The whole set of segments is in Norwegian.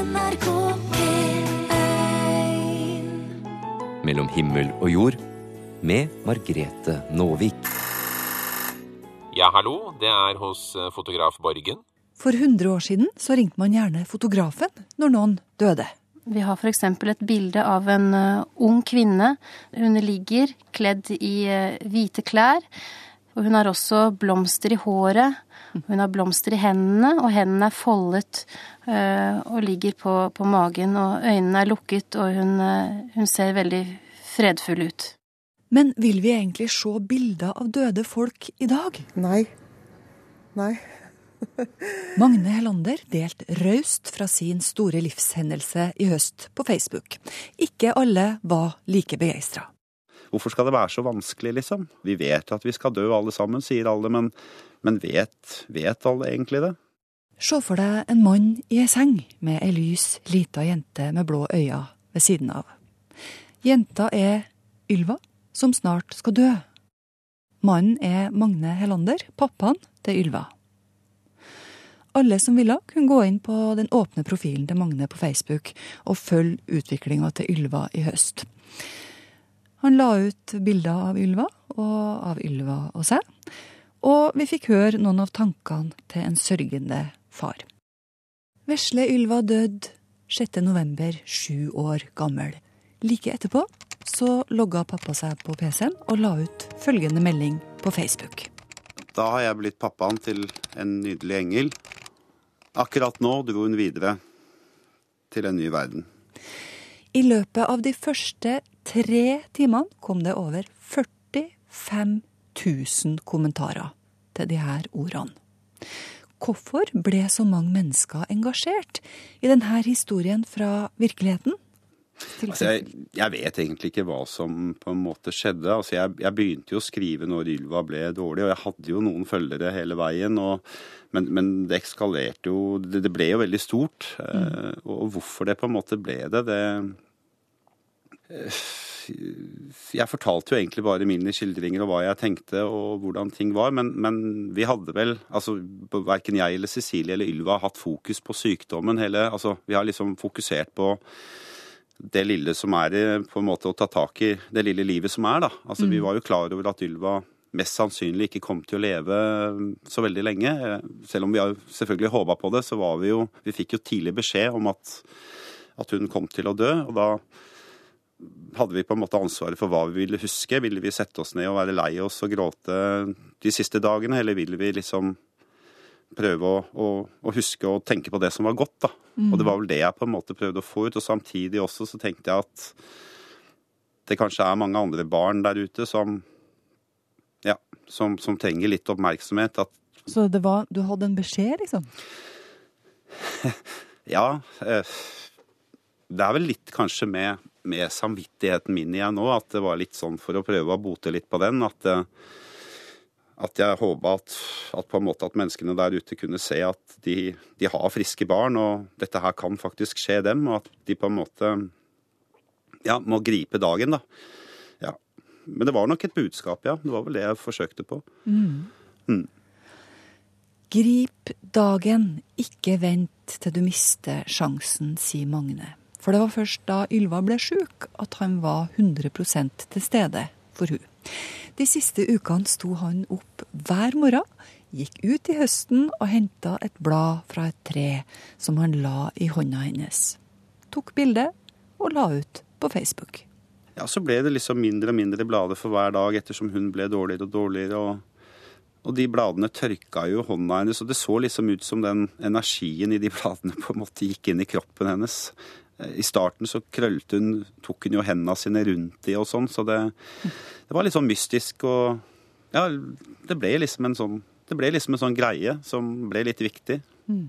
NRK P1 Mellom himmel og jord med Margrete Nåvik. Ja, hallo. Det er hos eh, fotograf Borgen. For 100 år siden så ringte man gjerne fotografen når noen døde. Vi har f.eks. et bilde av en eh, ung kvinne. Hun ligger kledd i eh, hvite klær. Og hun har også blomster i håret. Hun har blomster i hendene, og hendene er foldet øh, og ligger på, på magen. Og øynene er lukket, og hun, øh, hun ser veldig fredfull ut. Men vil vi egentlig se bilder av døde folk i dag? Nei. Nei. Magne Helander delte raust fra sin store livshendelse i høst på Facebook. Ikke alle var like begeistra. Hvorfor skal det være så vanskelig, liksom? Vi vet at vi skal dø alle sammen, sier alle, men, men vet, vet alle egentlig det? Se for deg en mann i ei seng med ei lys, lita jente med blå øyne ved siden av. Jenta er Ylva, som snart skal dø. Mannen er Magne Helander, pappaen til Ylva. Alle som ville, kunne gå inn på den åpne profilen til Magne på Facebook og følge utviklinga til Ylva i høst. Han la ut bilder av Ylva og av Ylva og seg, og vi fikk høre noen av tankene til en sørgende far. Vesle Ylva døde 6. november, sju år gammel. Like etterpå så logga pappa seg på PC-en og la ut følgende melding på Facebook. Da har jeg blitt pappaen til en nydelig engel. Akkurat nå dro hun videre til en ny verden. I løpet av de første tre timene kom det over 45 000 kommentarer til her ordene. Hvorfor ble så mange mennesker engasjert i denne historien fra virkeligheten? Altså, jeg, jeg vet egentlig ikke hva som på en måte skjedde. Altså, jeg, jeg begynte jo å skrive når Ylva ble dårlig, og jeg hadde jo noen følgere hele veien. Og, men, men, det ekskalerte jo det, det, ble jo veldig stort. Mm. og hvorfor det på en måte ble det, det jeg fortalte jo egentlig bare mine skildringer og hva jeg tenkte og hvordan ting var, men, men vi hadde vel altså Verken jeg eller Cecilie eller Ylva har hatt fokus på sykdommen hele altså Vi har liksom fokusert på det lille som er på en måte å ta tak i det lille livet som er, da. Altså mm. Vi var jo klar over at Ylva mest sannsynlig ikke kom til å leve så veldig lenge. Selv om vi har selvfølgelig håpa på det, så var vi jo Vi fikk jo tidlig beskjed om at, at hun kom til å dø, og da hadde vi på en måte ansvaret for hva vi ville huske. Ville vi sette oss ned og være lei oss og gråte de siste dagene, eller ville vi liksom prøve å, å, å huske og tenke på det som var godt, da. Mm. Og det var vel det jeg på en måte prøvde å få ut. Og samtidig også så tenkte jeg at det kanskje er mange andre barn der ute som ja, som, som trenger litt oppmerksomhet. At så det var Du hadde en beskjed, liksom? ja. Eh, det er vel litt kanskje med med samvittigheten min igjen nå, at det var litt sånn for å prøve å bote litt på den. At, eh, at jeg håpa at, at, på en måte at menneskene der ute kunne se at de, de, har friske barn, og dette her kan faktisk skje dem, og at de på en måte ja, må gripe dagen, da. Ja. Men det var nok et budskap, ja. Det var vel det jeg forsøkte på. Mm. Mm. Grip dagen, ikke vent til du mister sjansen, sier Magne. For det var først da Ylva ble sjuk at han var 100% til stede for hun. De siste ukene sto han opp hver morgen, gikk ut i høsten og henta et blad fra et tre som han la i hånda hennes. Tok bilde og la ut på Facebook. Ja, Så ble det liksom mindre og mindre blader for hver dag ettersom hun ble dårligere og dårligere. og og de bladene tørka jo hånda hennes, og det så liksom ut som den energien i de bladene på en måte gikk inn i kroppen hennes. I starten så krøllte hun Tok hun jo hendene sine rundt de og sånn, så det, det, var litt sånn mystisk og Ja, det ble liksom en sånn det ble liksom en sånn greie som ble litt viktig. Mm.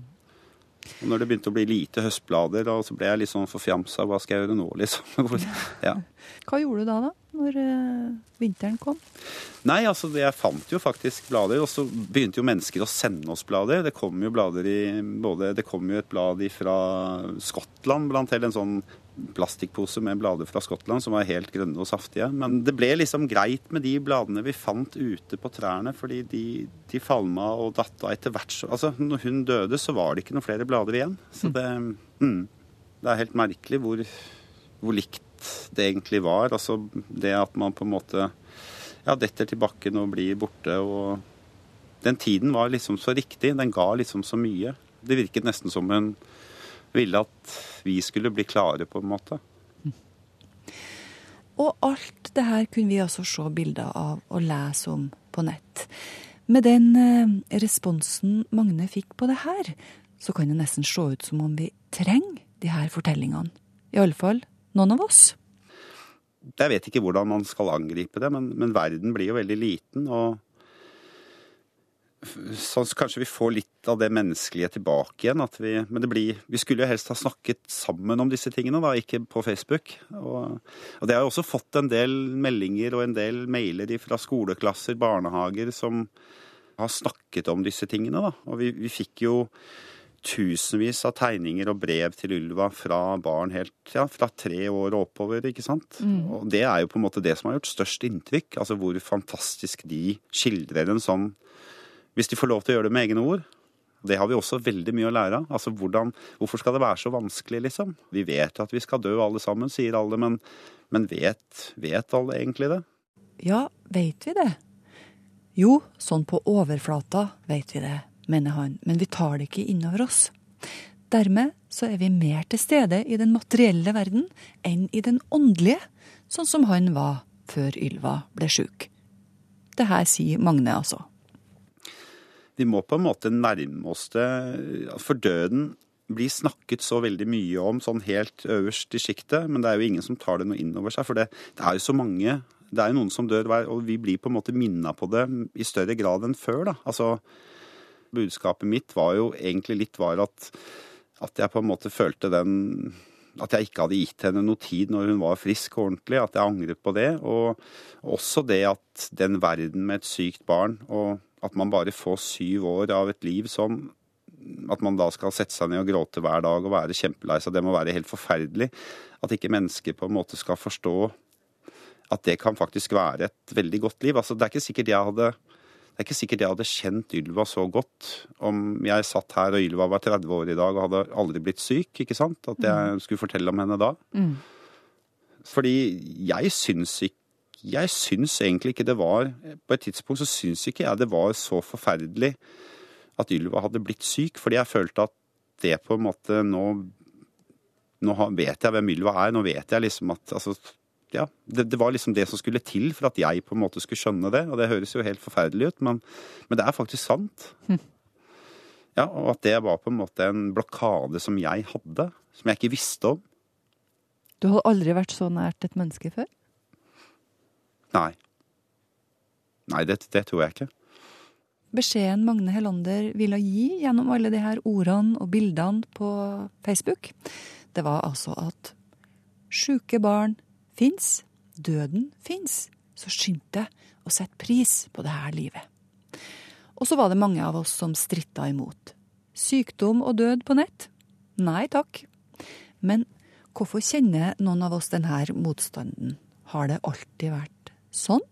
Og når det begynte å bli lite høstblader, så ble jeg litt sånn forfjamsa. Hva skal jeg gjøre nå, liksom? ja. Hva gjorde du da, da? Når uh, vinteren kom? Nei, altså jeg fant jo faktisk blader. Og så begynte jo mennesker å sende oss blader. Det kom jo blader i både Det kom jo et blad fra Skottland, blant hele en sånn plastikkpose med blader fra Skottland som var helt grønne og saftige. Men det ble liksom greit med de bladene vi fant ute på trærne, fordi de, de falma og datt av etter hvert. Altså, når hun døde, så var det ikke noen flere blader igjen. Så det mm. Det er helt merkelig hvor, hvor likt det egentlig var. Altså det at man på en måte ja, detter til bakken og blir borte. og Den tiden var liksom så riktig. Den ga liksom så mye. Det virket nesten som hun ville at vi skulle bli klare, på en måte. Og alt det her kunne vi altså se bilder av og lese om på nett. Med den eh, responsen Magne fikk på det her, så kan det nesten se ut som om vi trenger de her fortellingene. I alle fall noen av oss. Jeg vet ikke hvordan man skal angripe det, men, men verden blir jo veldig liten. og så kanskje vi får litt av det menneskelige tilbake igjen. Vi, men blir, vi skulle jo helst ha snakket sammen om disse tingene, da, ikke på Facebook. Og, og det har jo også fått en del meldinger og en del mailer fra skoleklasser, barnehager, som har snakket om disse tingene. Da. Og vi, vi fikk jo tusenvis av tegninger og brev til Ylva fra barn helt ja, fra tre år og oppover. ikke sant? Mm. Og det er jo på en måte det som har gjort størst inntrykk. Altså hvor fantastisk de skildrer en sånn Hvis de får lov til å gjøre det med egne ord. Det har vi også veldig mye å lære av. Altså hvordan, Hvorfor skal det være så vanskelig, liksom? Vi vet at vi skal dø alle sammen, sier alle, men, men vet, vet alle egentlig det? Ja, veit vi det? Jo, sånn på overflata veit vi det mener han, men vi tar det ikke innover oss. Dermed så er vi mer til stede i den materielle verden enn i den åndelige, sånn som han var før Ylva ble sjuk. Det her sier Magne, altså. Vi må på en måte nærme oss det, for døden blir snakket så veldig mye om sånn helt øverst i sjiktet, men det er jo ingen som tar det noe inn over seg. For det, det, er jo så mange Det er jo noen som dør og vi blir på en måte minna på det i større grad enn før. da. Altså, budskapet mitt var jo egentlig litt var at, at jeg på en måte følte den at jeg ikke hadde gitt henne noe tid når hun var frisk og ordentlig. At jeg angret på det. Og også det at den verden med et sykt barn, og at man bare får syv år av et liv som at man da skal sette seg ned og gråte hver dag og være kjempelei seg, det må være helt forferdelig. At ikke mennesker på en måte skal forstå at det kan faktisk være et veldig godt liv. Altså, det er ikke sikkert jeg hadde det er ikke sikkert jeg hadde kjent Ylva så godt om jeg satt her og Ylva var 30 år i dag og hadde aldri blitt syk. ikke sant? At jeg mm. skulle fortelle om henne da. Mm. Fordi jeg syns ikke jeg syns egentlig ikke det var På et tidspunkt så syns ikke jeg det var så forferdelig at Ylva hadde blitt syk, fordi jeg følte at det på en måte Nå, nå vet jeg hvem Ylva er. Nå vet jeg liksom at altså, ja, det, det, var liksom det som skulle til for at jeg på en måte skulle skjønne det. Og det høres jo helt forferdelig ut, men, men det er faktisk sant. Hm. Ja, Og at det var på en måte en blokade som jeg hadde, som jeg ikke visste om. Du har aldri vært så nært et menneske før? Nei. Nei, det, det tror jeg ikke. Beskjeden Magne Hellander ville gi gjennom alle de her ordene og bildene på Facebook, det var altså at sjuke barn fins, døden fins, så skynd deg å sette pris på det her livet. Og så var det mange av oss som stritta imot. Sykdom og død på nett? Nei takk. Men hvorfor kjenner noen av oss denne motstanden? Har det alltid vært sånn?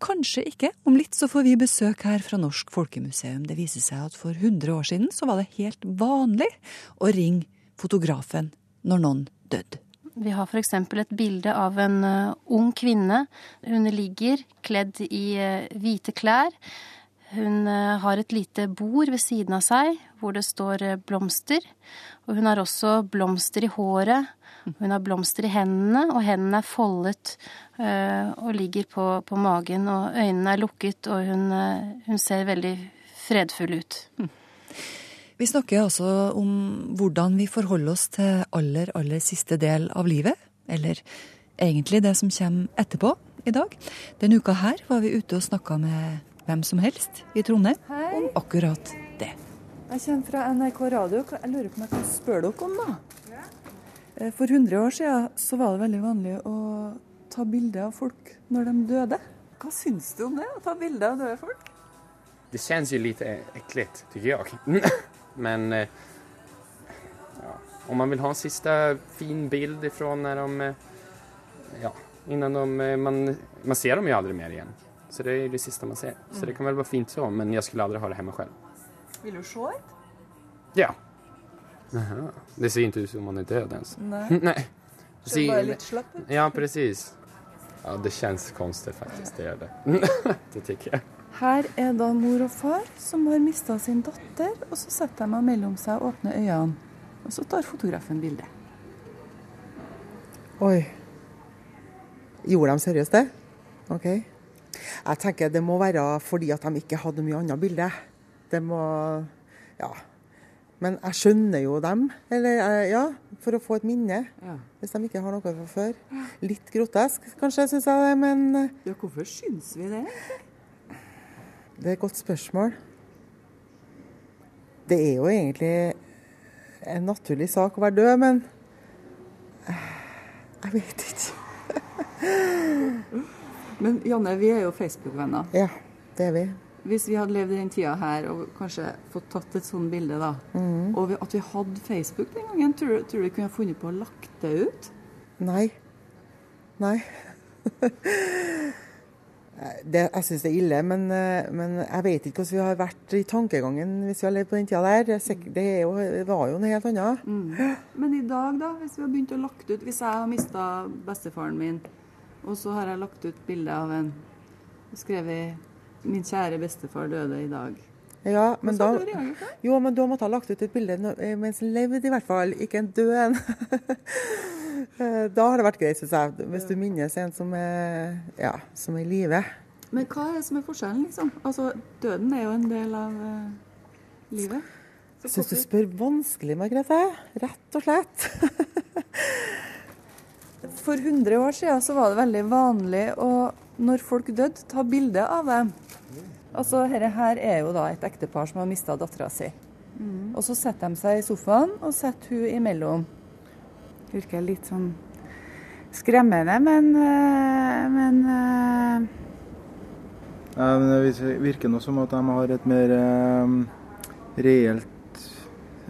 Kanskje ikke. Om litt så får vi besøk her fra Norsk Folkemuseum. Det viser seg at for 100 år siden så var det helt vanlig å ringe fotografen når noen døde. Vi har f.eks. et bilde av en uh, ung kvinne. Hun ligger kledd i uh, hvite klær. Hun uh, har et lite bord ved siden av seg hvor det står blomster. Og hun har også blomster i håret. Hun har blomster i hendene, og hendene er foldet og ligger på, på, magen. Og øynene er lukket, og hun, hun ser veldig fredfull ut. Vi snakker altså om hvordan vi forholder oss til aller, aller siste del av livet. Eller egentlig det som kommer etterpå i dag. Denne uka her var vi ute og snakka med hvem som helst i Trondheim Hei. om akkurat det. Jeg kommer fra NRK Radio. Jeg lurer på om jeg kan spørre dere om noe. Eh, for 100 år siden så var det veldig vanlig å ta bilde av folk når de døde. Hva syns du om det, å ta bilde av døde folk? Det kjennes jo litt ekkelt, syns jeg. Men eh, ja, om man vil ha en siste fin bild ifra når de, eh, ja, innan de, man, man ser dem jo aldri mer igen. Så det är det sista man ser. Så det kan väl vara fint så, men jag skulle aldrig ha det hemma själv. Vill du se ett? Ja. Aha. Det ser inte ut som man är död ens. Nei. Nej. Det ser bare litt slapp ut. Ja, precis. Ja, det känns konstigt faktiskt, det gör det. det tycker jag. Her er da mor og far som har mista sin datter, og så setter de henne mellom seg og åpner øynene. Og så tar fotografen bildet. Oi. Gjorde de seriøst det? OK. Jeg tenker det må være fordi at de ikke hadde mye annet bilde. Det må Ja. Men jeg skjønner jo dem. Eller eh, ja, for å få et minne. Ja. Hvis de ikke har noe fra før. Litt grotesk kanskje, syns jeg det, men eh, Ja, hvorfor syns vi det? det er et godt spørsmål. Det er jo egentlig en naturlig sak å være død, men eh, jeg vet ikke. Men Janne, vi er jo Facebook-venner. Ja, det er vi. Hvis vi hadde levd i den tida her og kanskje fått tatt et sånt bilde, da, og vi, at vi hadde Facebook den gangen, tror du, tror du vi kunne funnet på å lagt det ut? Nei. Nei. Det, jeg syns det er ille, men, eh, men jeg vet ikke hvordan vi har vært i tankegangen hvis vi har levd på den tida der. Det, er er jo, det var jo noe helt annet. Men i dag, da, hvis vi har begynt å lagt ut Hvis jeg har mista bestefaren min, og så har jeg lagt ut bilde av en skrevet 'Min kjære bestefar døde i dag'. Ja, men da, jo, men da måtte jeg ha lagt ut et bilde eh, mens han levde, i hvert fall. Ikke en død en. Eh, Da har det vært greit, syns jeg. Hvis du minnes en som er, ja, som er i live. Men hva er det som er forskjellen, liksom? Altså, døden er jo en del av uh, livet. Jeg Syns du spør vanskelig, Margrethe? Rett og slett. For 100 år siden så var det veldig vanlig å, når folk døde, ta bilde av dem. Altså, dette her er jo da et ektepar som har mista dattera si. Og så setter de seg i sofaen og setter hun imellom. Virker litt sånn skremmende, men, eh, men eh, Ja, men Det virker nå som at de har et mer eh, reelt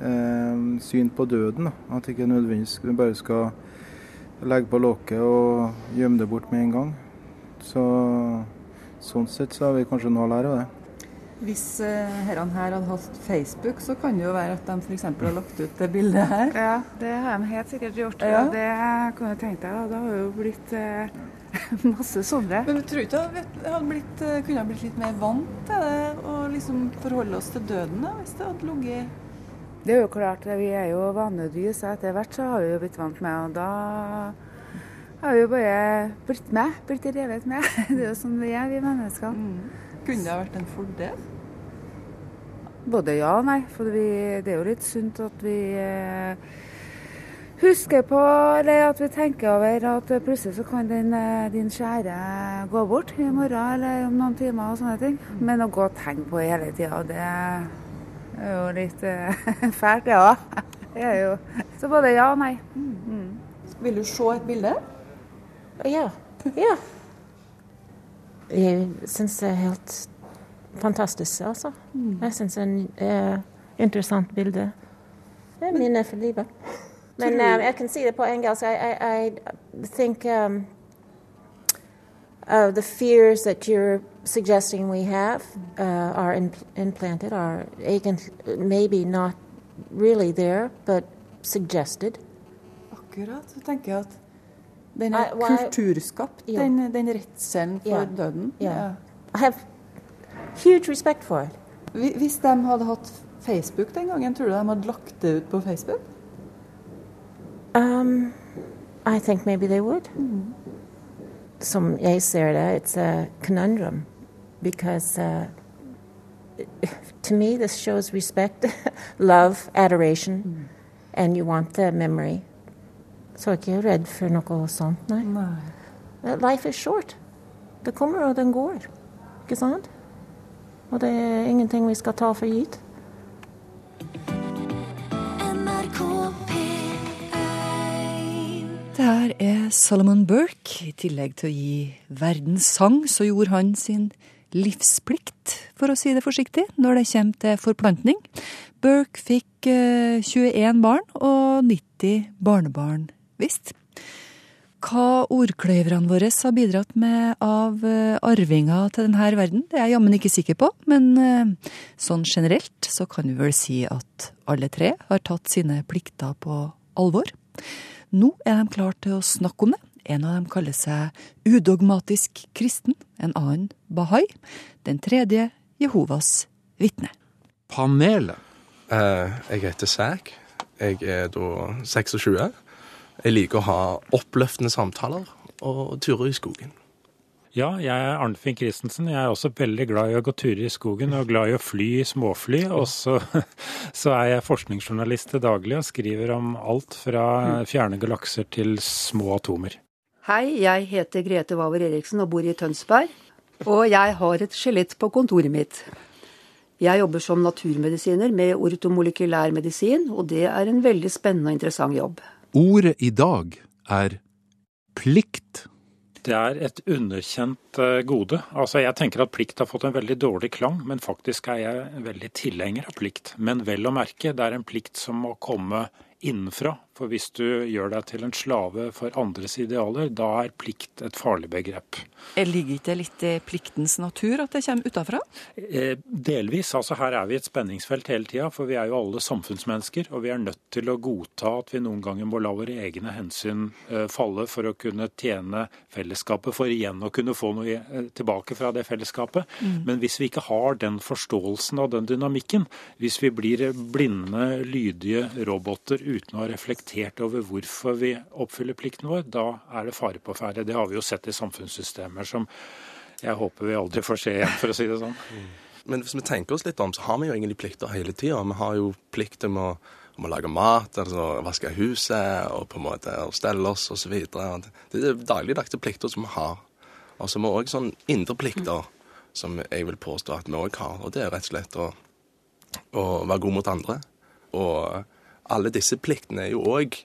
eh, syn på døden. Da. At ikke nødvendigvis vi bare skal legge på lokket og gjemme det bort med en gang. Så Sånn sett så har vi kanskje noe å lære av det. Hvis uh, herrene her hadde hatt Facebook, så kan det jo være at de f.eks. har lagt ut det bildet her. Ja, det har de helt sikkert gjort. Ja. Og det kan du tenke deg, da. Det har jo blitt eh, masse sånne. Men du tror ikke det hadde- hadde blitt, eh, kunne ha blitt litt mer vant til det, og liksom forholde oss til døden, da, hvis det hadde ligget Det er jo klart, vi er jo vanedyr, så etter hvert så har vi jo blitt vant med, og da har vi jo bare blitt med. Blitt revet med. Det er jo sånn vi er, vi mennesker. Kunne det ha vært en fordel? Både ja og nei, for vi, det er jo litt sunt at vi eh, husker på, eller at vi tenker over at plutselig så kan din, eh, din kjære gå bort i morgen eller om noen timer og sånne ting. Men å gå og tenke på hele tida, det er jo litt uh, fælt, ja. Det er jo Så både ja og nei. Vil du se et bilde? Ja. ja. Jeg syns det er helt fantastisk, altså. Jeg syns det er et interessant bilde. Det er minne for livet. Men um, jeg kan si det på engelsk. I, I, I think um, uh, the fears that you're suggesting we have uh, are impl implanted, are maybe not really there, but suggested. Akkurat. Så tenker jeg at den I- well, kulturskapt, Ja. den, den redselen for yeah. døden. Ja. I have huge respect for it. Hvis de hadde hatt Facebook den gangen, tror du de hadde lagt det ut på Facebook? Um, I think maybe they would. Som jeg ser det, it's a conundrum because uh, to me this shows respect, love, adoration, and you want the memory. Så er ikke jeg redd for noe sånt, nei. nei. Life is short. Det kommer og den går, ikke sant? Og det er ingenting vi skal ta for gitt. Det her er Solomon Burke. I tillegg til å gi verdens sang, så gjorde han sin livsplikt, for å si det forsiktig, når det kommer til forplantning. Burke fikk eh, 21 barn og 90 barnebarn, visst. Hva ordkløyverne våre har bidratt med av eh, arvinger til denne verden, det er jeg jammen ikke sikker på, men eh, sånn generelt så kan vi vel si at alle tre har tatt sine plikter på alvor. Nå er de klare til å snakke om det. En av dem kaller seg udogmatisk kristen, en annen bahai, den tredje Jehovas vitne. Panelet. Eh, jeg heter Zack. Jeg er da 26. Jeg liker å ha oppløftende samtaler og turer i skogen. Ja, jeg er Arnfinn Christensen. Jeg er også veldig glad i å gå turer i skogen og glad i å fly i småfly. Og så, så er jeg forskningsjournalist til daglig og skriver om alt fra fjerne galakser til små atomer. Hei, jeg heter Grete Waver Eriksen og bor i Tønsberg. Og jeg har et skjelett på kontoret mitt. Jeg jobber som naturmedisiner med ortomolekylær medisin, og det er en veldig spennende og interessant jobb. Ordet i dag er plikt. Det er et underkjent eh, gode. Altså, Jeg tenker at plikt har fått en veldig dårlig klang, men faktisk er jeg veldig tilhenger av plikt. Men vel å merke, det er en plikt som må komme innenfra. For hvis du gjør deg til en slave for andres idealer, da er plikt et farlig begrep. Ligger ikke det litt i pliktens natur at det kommer utafra? Eh, delvis. altså Her er vi i et spenningsfelt hele tida, for vi er jo alle samfunnsmennesker. Og vi er nødt til å godta at vi noen ganger må la våre egne hensyn eh, falle for å kunne tjene fellesskapet, for igjen å kunne få noe eh, tilbake fra det fellesskapet. Mm. Men hvis vi ikke har den forståelsen av den dynamikken, hvis vi blir blinde, lydige roboter uten å ha reflektert over hvorfor vi oppfyller plikten vår, da er det fare på ferde. Det har vi jo sett i samfunnssystemer som jeg håper vi aldri får se igjen, for å si det sånn. Men hvis vi tenker oss litt om, så har vi jo egentlig plikter hele tida. Vi har jo plikter med å, om å lage mat, altså vaske huset og på en måte stelle oss osv. Det er dagligdagse plikter som vi har. Og så har vi òg sånn indre plikter som jeg vil påstå at vi òg har. Og det er rett og slett å, å være god mot andre. Og alle disse pliktene er jo òg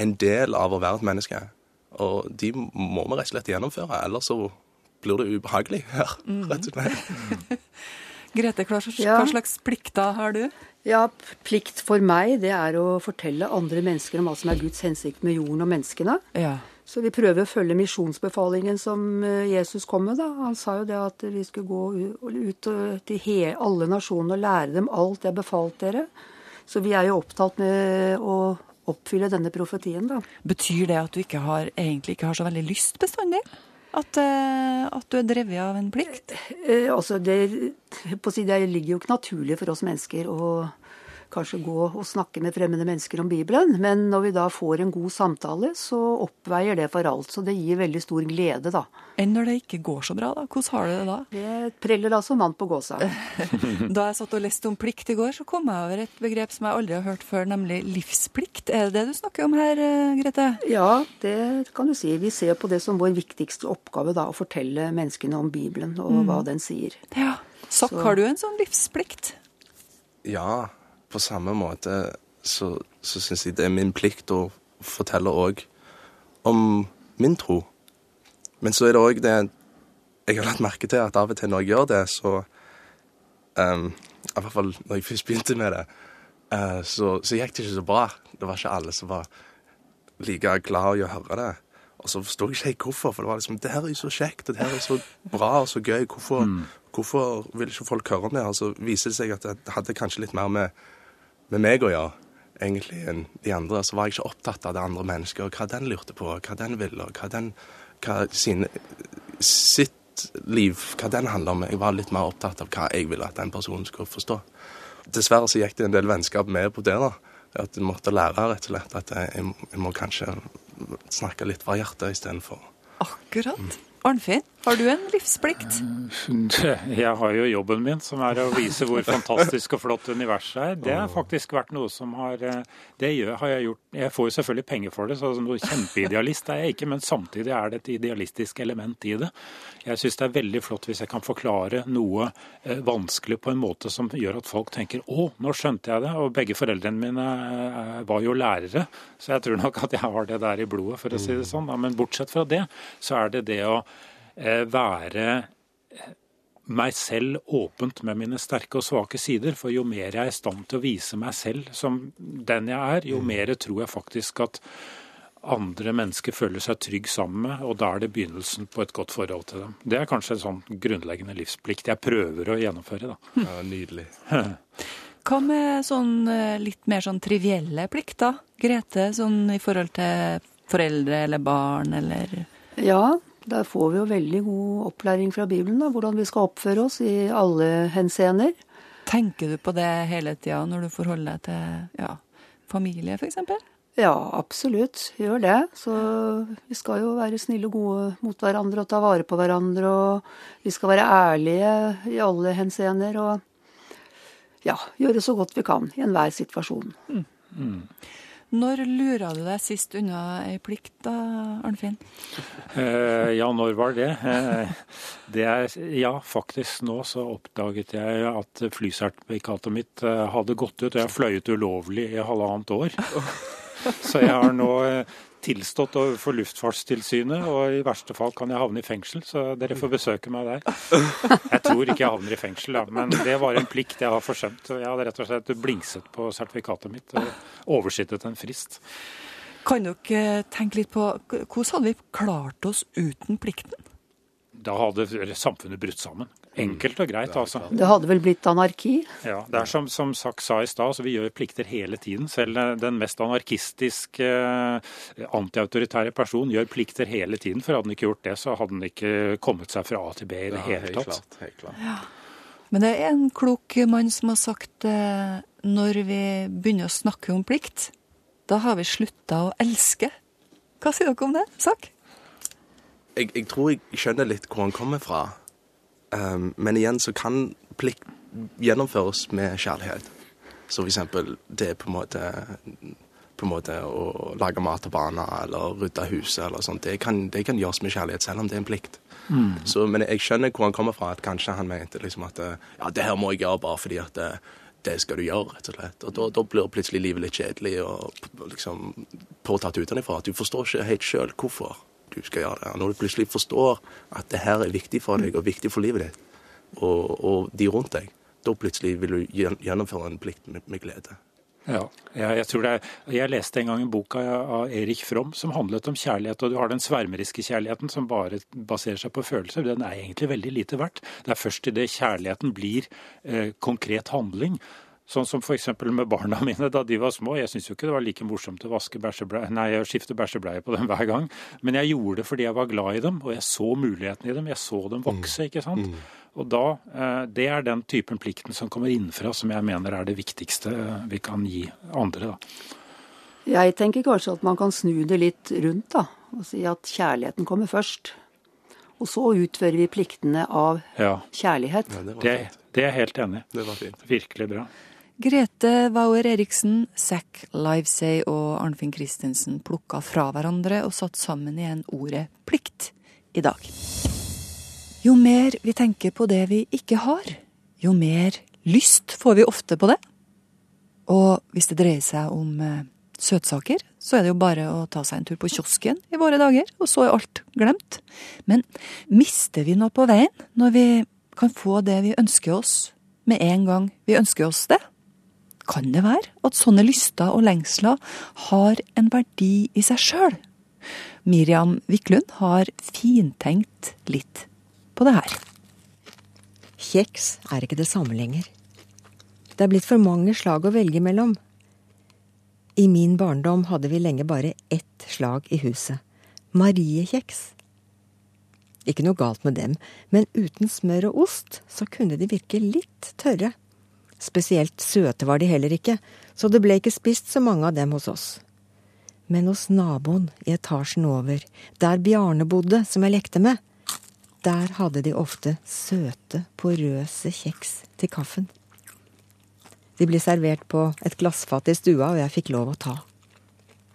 en del av å være et menneske. Og de må vi rett og slett gjennomføre, ellers så blir det ubehagelig her, mm. rett og slett. Grete, hva slags plikter har du? Ja, Plikt for meg det er å fortelle andre mennesker om hva som er Guds hensikt med jorden og menneskene. Ja. Så vi prøver å følge misjonsbefalingen som eh, Jesus kom med. da. Han sa jo det at vi skulle gå ut til alle nasjonene og lære dem alt jeg befalt dere. Så vi er jo opptatt med å oppfylle denne profetien, da. Betyr det at du ikke har, egentlig ikke har så veldig lyst bestandig? At, uh, at du er drevet av en plikt? Uh, altså, det, si, det ligger jo ikke naturlig for oss mennesker å kanskje gå og snakke med fremmede mennesker om Bibelen. Men når vi da får en god samtale, så oppveier det for alt. Så det gir veldig stor glede, da. Enn når det ikke går så bra, da? Hvordan har du det da? Det preller altså mann på gåsa. da jeg satt og leste om plikt i går, så kom jeg over et begrep som jeg aldri har hørt før, nemlig livsplikt. Er det det du snakker om her, eh, Grete? Ja, det kan du si. Vi ser på det som vår viktigste oppgave, da, å fortelle menneskene om Bibelen og mm. hva den sier. Ja. så har du en sånn livsplikt? Ja, på samme måte så, så syns jeg det er min plikt å fortelle òg om min tro. Men så er det òg det Jeg har lagt merke til at av og til når jeg gjør det, så um, I hvert fall når jeg først begynte med det, uh, så, så, gikk det ikke så bra. Det var ikke alle som var like glad i å høre det. Og så forsto jeg ikke helt hvorfor, for det var liksom Det her er jo så kjekt, og det her er så bra og så gøy. Hvorfor, mm. hvorfor vil ikke folk høre om det? Og så viser det seg at det hadde kanskje litt mer med med meg å gjøre, egentlig, enn de andre. Så var jeg ikke opptatt av det andre mennesket, og hva den lurte på, hva den ville, og hva den hva sin, sitt liv, hva den handler om. Jeg var litt mer opptatt av hva jeg ville at den personen skulle forstå. Dessverre så gikk det en del vennskap med på det. da, At jeg måtte lære rett og slett at jeg, jeg må kanskje snakke litt fra hjertet istedenfor. Akkurat. Arnfinn, har du en livsplikt? Jeg har jo jobben min, som er å vise hvor fantastisk og flott universet er. Det har faktisk vært noe som har eh, Det gjør, har jeg gjort Jeg får jo selvfølgelig penger for det, så noe kjempeidealist er jeg ikke, men samtidig er det et idealistisk element i det. Jeg syns det er veldig flott hvis jeg kan forklare noe eh, vanskelig på en måte som gjør at folk tenker 'Å, nå skjønte jeg det'. Og begge foreldrene mine eh, var jo lærere, så jeg tror nok at jeg har det der i blodet, for å si det sånn. Men bortsett fra det, så er det det å være eh, meg selv åpent med mine sterke og svake sider. For jo mer jeg er i stand til å vise meg selv som den jeg er, jo mm. mer tror jeg faktisk at andre mennesker føler seg trygg sammen med, og da er det begynnelsen på et godt forhold til dem. Det er kanskje en sånn grunnleggende livsplikt jeg prøver å gjennomføre, da. Ja, nydelig. Hva med sånn eh, litt mer sånn trivielle plikter, Grete, sånn i forhold til foreldre eller barn eller Ja, der får vi jo veldig god opplæring fra Bibelen, da, hvordan vi skal oppføre oss i alle henseender. Tenker du på det hele tida når du forholder deg til ja, familie, f.eks.? Ja, absolutt. Gjør det. Så vi skal jo være snille og gode mot hverandre og ta vare på hverandre. Og vi skal være ærlige i alle henseender og ja, gjøre så godt vi kan i enhver situasjon. Mm. Når lura du deg sist unna ei plikt, da, Arnfinn? Eh, ja, når var det? Eh, det er, ja, faktisk nå så oppdaget jeg at flysertifikatet mitt eh, hadde gått ut. og Jeg har fløyet ulovlig i halvannet år. Så jeg har nå eh, tilstått overfor Luftfartstilsynet, og i verste fall kan jeg havne i fengsel. Så dere får besøke meg der. Jeg tror ikke jeg havner i fengsel, da, men det var en plikt jeg har forsømt. Jeg hadde rett og slett blingset på sertifikatet mitt og oversittet en frist. Kan dere tenke litt på hvordan hadde vi klart oss uten plikten? Da hadde samfunnet brutt sammen. Enkelt og greit, altså. Det hadde vel blitt anarki? Ja, det er som, som Sack sa i stad, så vi gjør plikter hele tiden. Selv den mest anarkistiske, eh, antiautoritære person gjør plikter hele tiden. For hadde han ikke gjort det, så hadde han ikke kommet seg fra A til B i det Ja, hele helt tatt. klart, helt klart. Ja. Men det er en klok mann som har sagt eh, når vi begynner å snakke om plikt, da har vi slutta å elske. Hva sier dere om det? Sak? Jeg, jeg tror jeg skjønner litt hvor han kommer fra. Um, men igjen så kan plikt gjennomføres med kjærlighet. Så for eksempel det er på en måte på en måte å lage mat til barna eller rydde huset eller sånt. Det kan, det kan gjøres med kjærlighet, selv om det er en plikt. Mm. Så, men jeg skjønner hvor han kommer fra. at Kanskje han mente liksom at eh, ja, det her må jeg gjøre bare fordi at det, det skal du gjøre, rett og slett. Og da, da blir plutselig livet litt kjedelig og liksom påtatt utenfra. At du forstår ikke helt sjøl hvorfor du skal gjøre det. Når du plutselig forstår at det her er viktig for deg og viktig for livet ditt, og, og de rundt deg, da plutselig vil du gjennomføre en plikt med, med glede. Ja, jeg, jeg, tror det er, jeg leste en gang en bok av, av Erik Fromm som handlet om kjærlighet. og Du har den svermeriske kjærligheten som bare baserer seg på følelser. Den er egentlig veldig lite verdt. Det er først idet kjærligheten blir eh, konkret handling. Sånn som f.eks. med barna mine da de var små. Jeg syntes jo ikke det var like morsomt å vaske bæsjebleie, nei, å skifte bæsjebleie på dem hver gang. Men jeg gjorde det fordi jeg var glad i dem, og jeg så muligheten i dem. Jeg så dem vokse, ikke sant. Og da, eh, Det er den typen plikten som kommer innenfra, som jeg mener er det viktigste eh, vi kan gi andre. da. Jeg tenker kanskje at man kan snu det litt rundt, da. Og si at kjærligheten kommer først. Og så utfører vi pliktene av Ja, kjærlighet. det, det er jeg helt enig i. Det var fint. Virkelig bra. Grete Wauer Eriksen, Zack Livesay og Arnfinn Christensen plukka fra hverandre og satt sammen igjen ordet plikt i dag. Jo mer vi tenker på det vi ikke har, jo mer lyst får vi ofte på det. Og hvis det dreier seg om eh, søtsaker, så er det jo bare å ta seg en tur på kiosken i våre dager, og så er alt glemt. Men mister vi noe på veien når vi kan få det vi ønsker oss med en gang vi ønsker oss det? Kan det være at sånne lyster og lengsler har en verdi i seg sjøl? Miriam Wiklund har fintenkt litt på det her. Kjeks er ikke det samme lenger. Det er blitt for mange slag å velge mellom. I min barndom hadde vi lenge bare ett slag i huset. Mariekjeks. Ikke noe galt med dem, men uten smør og ost så kunne de virke litt tørre. Spesielt søte var de heller ikke, så det ble ikke spist så mange av dem hos oss. Men hos naboen i etasjen over, der Bjarne bodde, som jeg lekte med, der hadde de ofte søte, porøse kjeks til kaffen. De ble servert på et glassfat i stua, og jeg fikk lov å ta.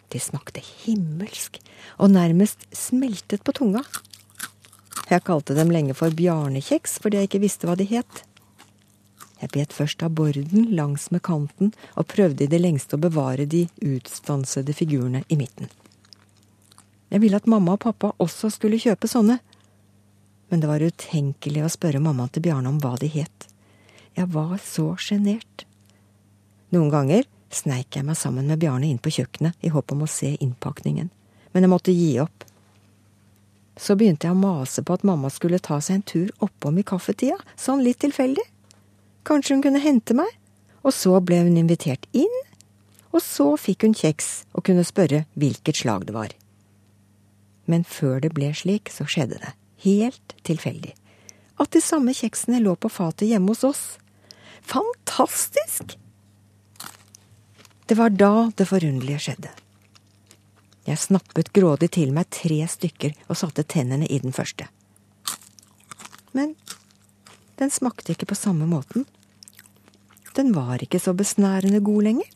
De smakte himmelsk, og nærmest smeltet på tunga. Jeg kalte dem lenge for bjarnekjeks fordi jeg ikke visste hva de het. Jeg bet først av borden langs med kanten og prøvde i det lengste å bevare de utstansede figurene i midten. Jeg ville at mamma og pappa også skulle kjøpe sånne, men det var utenkelig å spørre mammaen til Bjarne om hva de het. Jeg var så sjenert. Noen ganger sneik jeg meg sammen med Bjarne inn på kjøkkenet i håp om å se innpakningen, men jeg måtte gi opp. Så begynte jeg å mase på at mamma skulle ta seg en tur oppom i kaffetida, sånn litt tilfeldig. Kanskje hun kunne hente meg? Og så ble hun invitert inn, og så fikk hun kjeks og kunne spørre hvilket slag det var. Men før det ble slik, så skjedde det, helt tilfeldig, at de samme kjeksene lå på fatet hjemme hos oss. Fantastisk! Det var da det forunderlige skjedde. Jeg snappet grådig til meg tre stykker og satte tennene i den første. Men den smakte ikke på samme måten. Den var ikke så besnærende god lenger.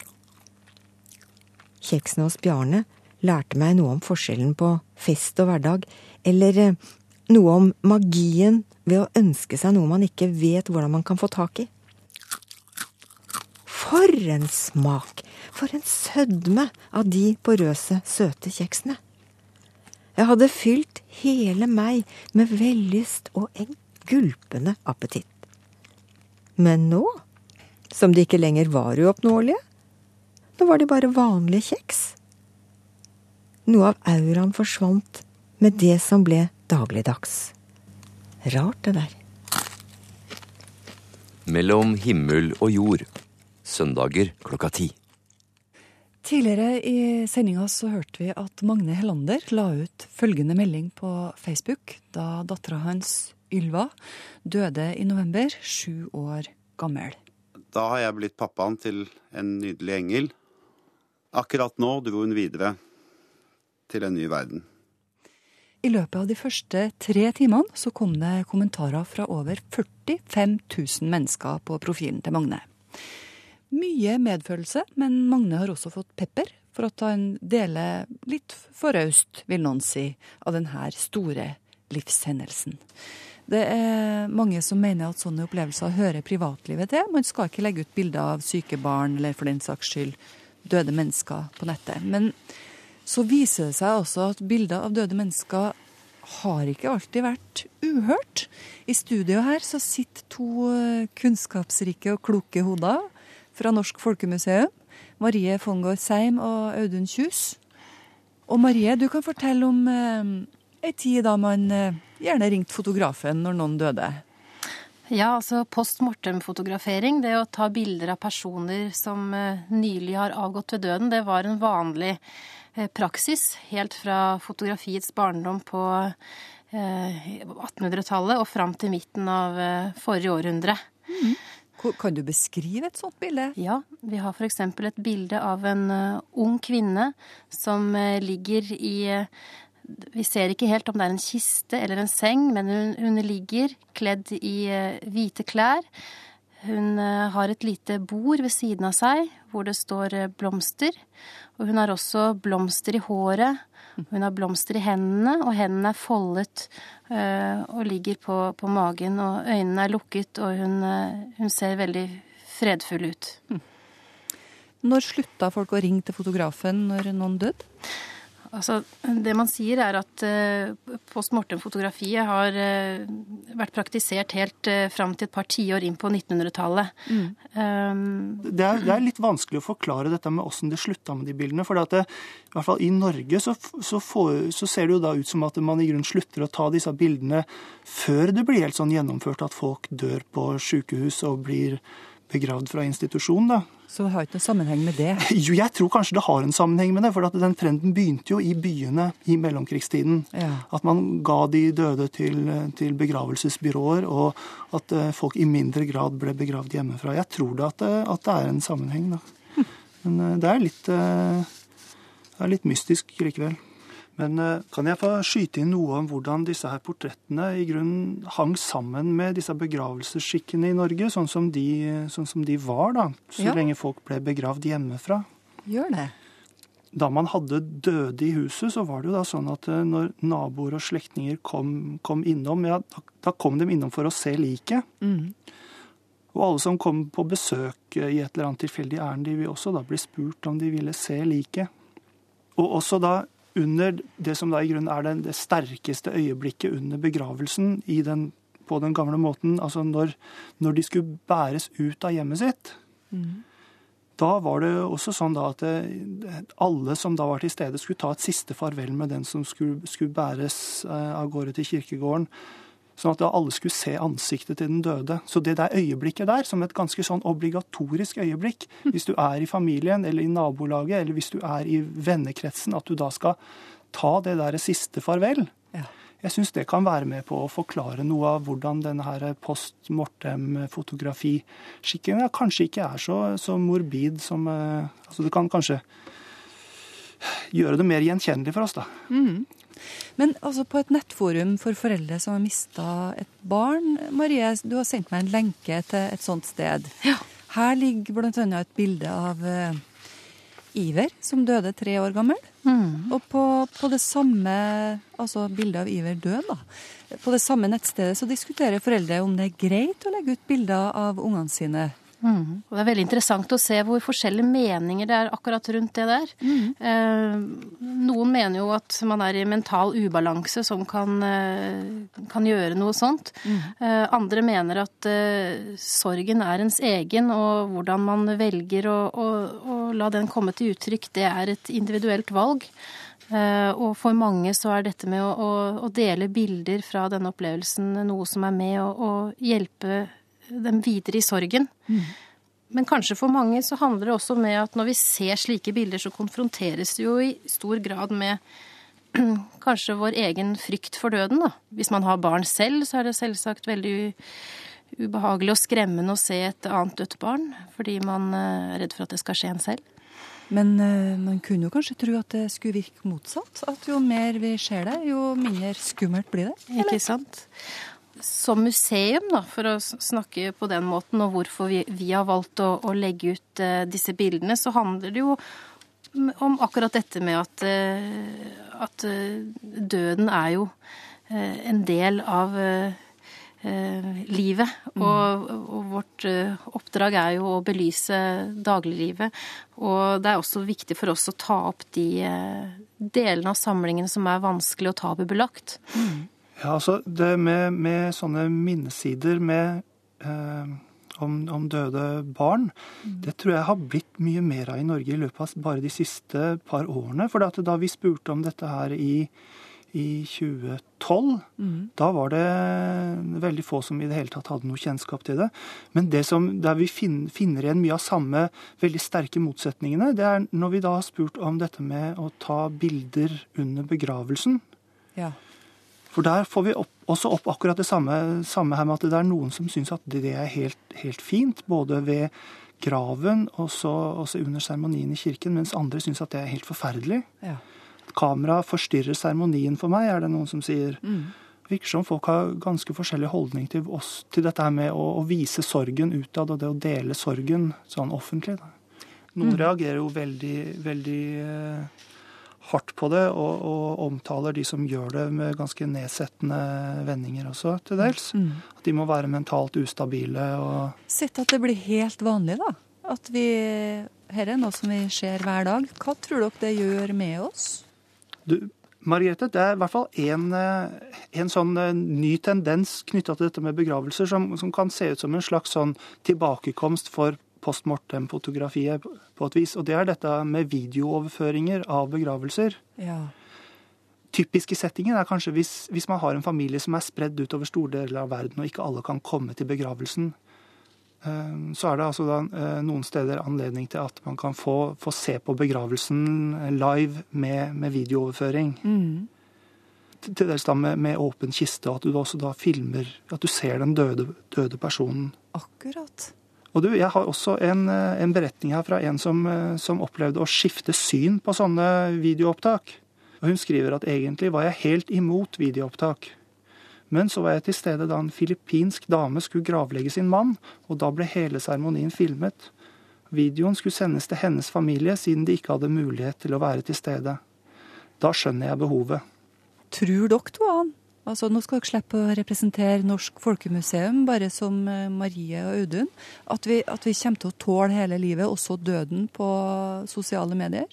Kjeksene hos Bjarne lærte meg noe om forskjellen på fest og hverdag, eller eh, noe om magien ved å ønske seg noe man ikke vet hvordan man kan få tak i. For en smak! For en sødme av de porøse, søte kjeksene. Jeg hadde fylt hele meg med vellyst og en gulpende appetitt. Men nå, som de ikke lenger var uoppnåelige, nå var de bare vanlige kjeks. Noe av auraen forsvant med det som ble dagligdags. Rart, det der. Mellom himmel og jord. Søndager klokka ti. Tidligere i sendinga så hørte vi at Magne Hellander la ut følgende melding på Facebook da dattera hans Ylva døde i november, sju år gammel. Da har jeg blitt pappaen til en nydelig engel. Akkurat nå dro hun videre til en ny verden. I løpet av de første tre timene så kom det kommentarer fra over 45 000 mennesker på profilen til Magne. Mye medfølelse, men Magne har også fått pepper for at han deler litt for raust, vil noen si, av denne store livshendelsen. Det er mange som mener at sånne opplevelser hører privatlivet til. Man skal ikke legge ut bilder av syke barn, eller for den saks skyld døde mennesker på nettet. Men så viser det seg også at bilder av døde mennesker har ikke alltid vært uhørt. I studio her så sitter to kunnskapsrike og kloke hoder fra Norsk Folkemuseum. Marie Fongård Seim og Audun Kjus. Og Marie, du kan fortelle om eh, ei tid da man eh, gjerne ringte fotografen når noen døde. Ja, altså post mortem-fotografering, det å ta bilder av personer som eh, nylig har avgått ved døden, det var en vanlig eh, praksis helt fra fotografiets barndom på eh, 1800-tallet og fram til midten av forrige århundre. Mm. Kan du beskrive et sånt bilde? Ja, vi har f.eks. et bilde av en ung kvinne som ligger i Vi ser ikke helt om det er en kiste eller en seng, men hun, hun ligger kledd i hvite klær. Hun har et lite bord ved siden av seg hvor det står blomster. Og hun har også blomster i håret. Hun har blomster i hendene, og hendene er foldet og ligger på, på, magen. Og øynene er lukket, og hun, hun ser veldig fredfull ut. Når slutta folk å ringe til fotografen når noen døde? Altså, det man sier er at uh, post mortem-fotografiet har uh, vært praktisert helt uh, fram til et par tiår inn på 1900-tallet. Mm. Um, det, det, er, litt vanskelig å forklare dette med åssen det slutta med de bildene. For det, i hvert fall i Norge så, så, får, så, ser det jo da ut som at man i grunnen slutter å ta disse bildene før det blir helt sånn gjennomført at folk dør på sykehus og blir begravd fra institusjon. da. Så det har ikke noen sammenheng med det? Jo, jeg tror kanskje det har en sammenheng med det. For den trenden begynte jo i byene i mellomkrigstiden. Ja. At man ga de døde til, til, begravelsesbyråer, og at folk i mindre grad ble begravd hjemmefra. Jeg tror da at, at det er en sammenheng, da. Men det er litt, det er litt mystisk likevel. Men kan jeg få skyte inn noe om hvordan disse her portrettene i grunnen hang sammen med disse begravelsesskikkene i Norge, sånn som de, sånn som de var, da, så ja. lenge folk ble begravd hjemmefra? Gjør det. Da man hadde døde i huset, så var det jo da sånn at når naboer og slektninger kom, kom, innom, ja, da kom de innom for å se liket. Mm. Og alle som kom på besøk i et eller annet tilfeldig ærend, de vil også da bli spurt om de ville se liket. Og også da under det som da i grunnen er det, det sterkeste øyeblikket under begravelsen den, på den gamle måten, altså når, når, de skulle bæres ut av hjemmet sitt. Mm. da var det også sånn da at alle som da var til stede, skulle ta et siste farvel med den som skulle, skulle bæres av gårde til kirkegården. Sånn at da alle skulle se ansiktet til den døde. Så det der øyeblikket der, som et ganske sånn obligatorisk øyeblikk, hvis du er i familien eller i nabolaget, eller hvis du er i vennekretsen, at du da skal ta det der siste farvel. Ja. Jeg syns det kan være med på å forklare noe av hvordan denne post mortem-fotografiskikken kanskje ikke er så, så morbid som eh, Altså det kan kanskje gjøre det mer gjenkjennelig for oss, da. Mm. Men altså på et nettforum for foreldre som har mista et barn, Marie, du har sendt meg en lenke til et sånt sted. Ja. Her ligger bl.a. et bilde av uh, Iver, som døde tre år gammel. Mm. Og på, på, det samme altså bildet av Iver død, da. På det samme nettstedet så diskuterer foreldre om det er greit å legge ut bilder av ungene sine Mm. Og det er veldig interessant å se hvor forskjellige meninger det er akkurat rundt det der. Mm. Eh, noen mener jo at man er i mental ubalanse som kan, eh, kan gjøre noe sånt. Mm. Eh, andre mener at eh, sorgen er ens egen, og hvordan man velger å, å, å, la den komme til uttrykk, det er et individuelt valg. Eh, og for mange så er dette med å, å dele bilder fra denne opplevelsen noe som er med å, å hjelpe dem videre i sorgen. Mm. Men kanskje for mange så handler det også med at når vi ser slike bilder, så konfronteres det jo i stor grad med kanskje vår egen frykt for døden, da. Hvis man har barn selv, så er det selvsagt veldig ubehagelig og skremmende å se et annet dødt barn, fordi man eh, er redd for at det skal skje en selv. Men uh, man kunne jo kanskje tro at det skulle virke motsatt. At jo mer vi ser det, jo mindre skummelt blir det. Eller? Ikke sant som museum, da, for å snakke på den måten, og hvorfor vi, vi har valgt å, å legge ut uh, disse bildene, så handler det jo om akkurat dette med at, uh, at uh, døden er jo en del av livet. Mm. Og, og, vårt oppdrag er jo å belyse dagliglivet. Og det er også viktig for oss å ta opp de delene av samlingen som er vanskelig og tabubelagt. Mm. Ja, altså det med, med sånne minnesider med, eh, om, om, døde barn, mm. det tror jeg har blitt mye mer av i Norge i løpet av bare de siste par årene. For da vi spurte om dette her i, i 2012, mm. da var det veldig få som i det hele tatt hadde noe kjennskap til det. Men det som, der vi finner, finner igjen mye av samme veldig sterke motsetningene, det er når vi da har spurt om dette med å ta bilder under begravelsen. Ja. For der får vi opp, også opp akkurat det samme, samme, her med at det er noen som syns at det er helt, helt fint, både ved graven og under seremonien i kirken, mens andre syns at det er helt forferdelig. Ja. Kamera forstyrrer seremonien for meg, er det noen som sier. Mm. virker som folk har ganske forskjellig holdning til oss, til dette her med å, å vise sorgen utad, og det å dele sorgen sånn offentlig. Da. Noen mm. reagerer jo veldig, veldig eh, hardt på det, og, og, omtaler de som gjør det med ganske nedsettende vendinger også, til dels. Mm. At de må være mentalt ustabile og Sett at det blir helt vanlig, da. At vi Her er noe som vi ser hver dag. Hva tror dere det gjør med oss? Du, Margrethe, det er i hvert fall en, en sånn eh, ny tendens knytta til dette med begravelser, som, som, kan se ut som en slags sånn tilbakekomst for post mortem-fotografiet på et vis. Og det er dette med videooverføringer av begravelser. Ja. Typiske settingen er kanskje hvis, hvis, man har en familie som er spredd utover store deler av verden, og ikke alle kan komme til begravelsen. Eh, så er det altså da eh, noen steder anledning til at man kan få, få se på begravelsen live med, med videooverføring. Mm til dels da med, med, åpen kiste, og at du også da filmer At du ser den døde, døde personen. Akkurat. Og du, Jeg har også en, eh, en beretning her fra en som, eh, som, opplevde å skifte syn på sånne videoopptak. Og Hun skriver at egentlig var jeg helt imot videoopptak. Men så var jeg til stede da en filippinsk dame skulle gravlegge sin mann, og da ble hele seremonien filmet. Videoen skulle sendes til hennes familie, siden de ikke hadde mulighet til å være til stede. Da skjønner jeg behovet. Tror dere to an Altså, nå skal dere slippe å representere Norsk Folkemuseum bare som eh, Marie og Audun. At vi, at vi kommer til å tåle hele livet, også døden, på sosiale medier?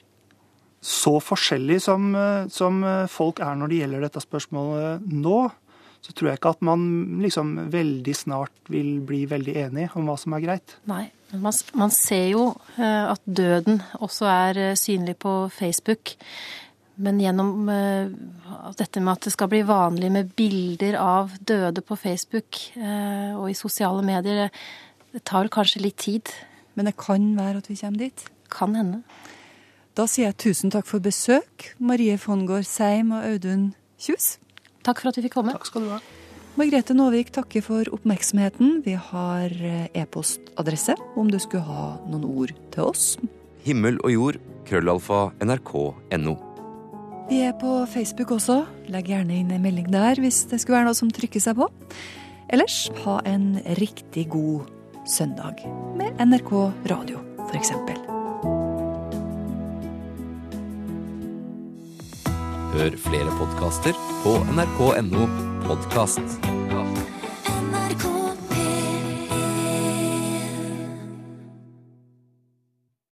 Så forskjellig som, eh, som eh, folk er når det gjelder dette spørsmålet nå, så tror jeg ikke at man liksom veldig snart vil bli veldig enig om hva som er greit. Nei, Man, man ser jo at døden også er synlig på Facebook. Men gjennom uh, dette med at det skal bli vanlig med bilder av døde på Facebook og i sosiale medier, det tar kanskje litt tid. Men det kan være at vi kommer dit? Kan hende. Da sier jeg tusen takk for besøk, Marie Fongård Seim og Audun Kjus. Takk for at vi fikk komme. Takk skal du ha. Margrethe Nåvik takker for oppmerksomheten. Vi har eh, e-postadresse om du skulle ha noen ord til oss. Himmel og jord, krøllalfa, nrk.no. Vi er på Facebook også. Legg gjerne inn en melding der hvis det skulle være noe som trykker seg på. Ellers, ha en riktig god søndag med NRK Radio, f.eks. Hør flere podkaster på nrk.no podkast.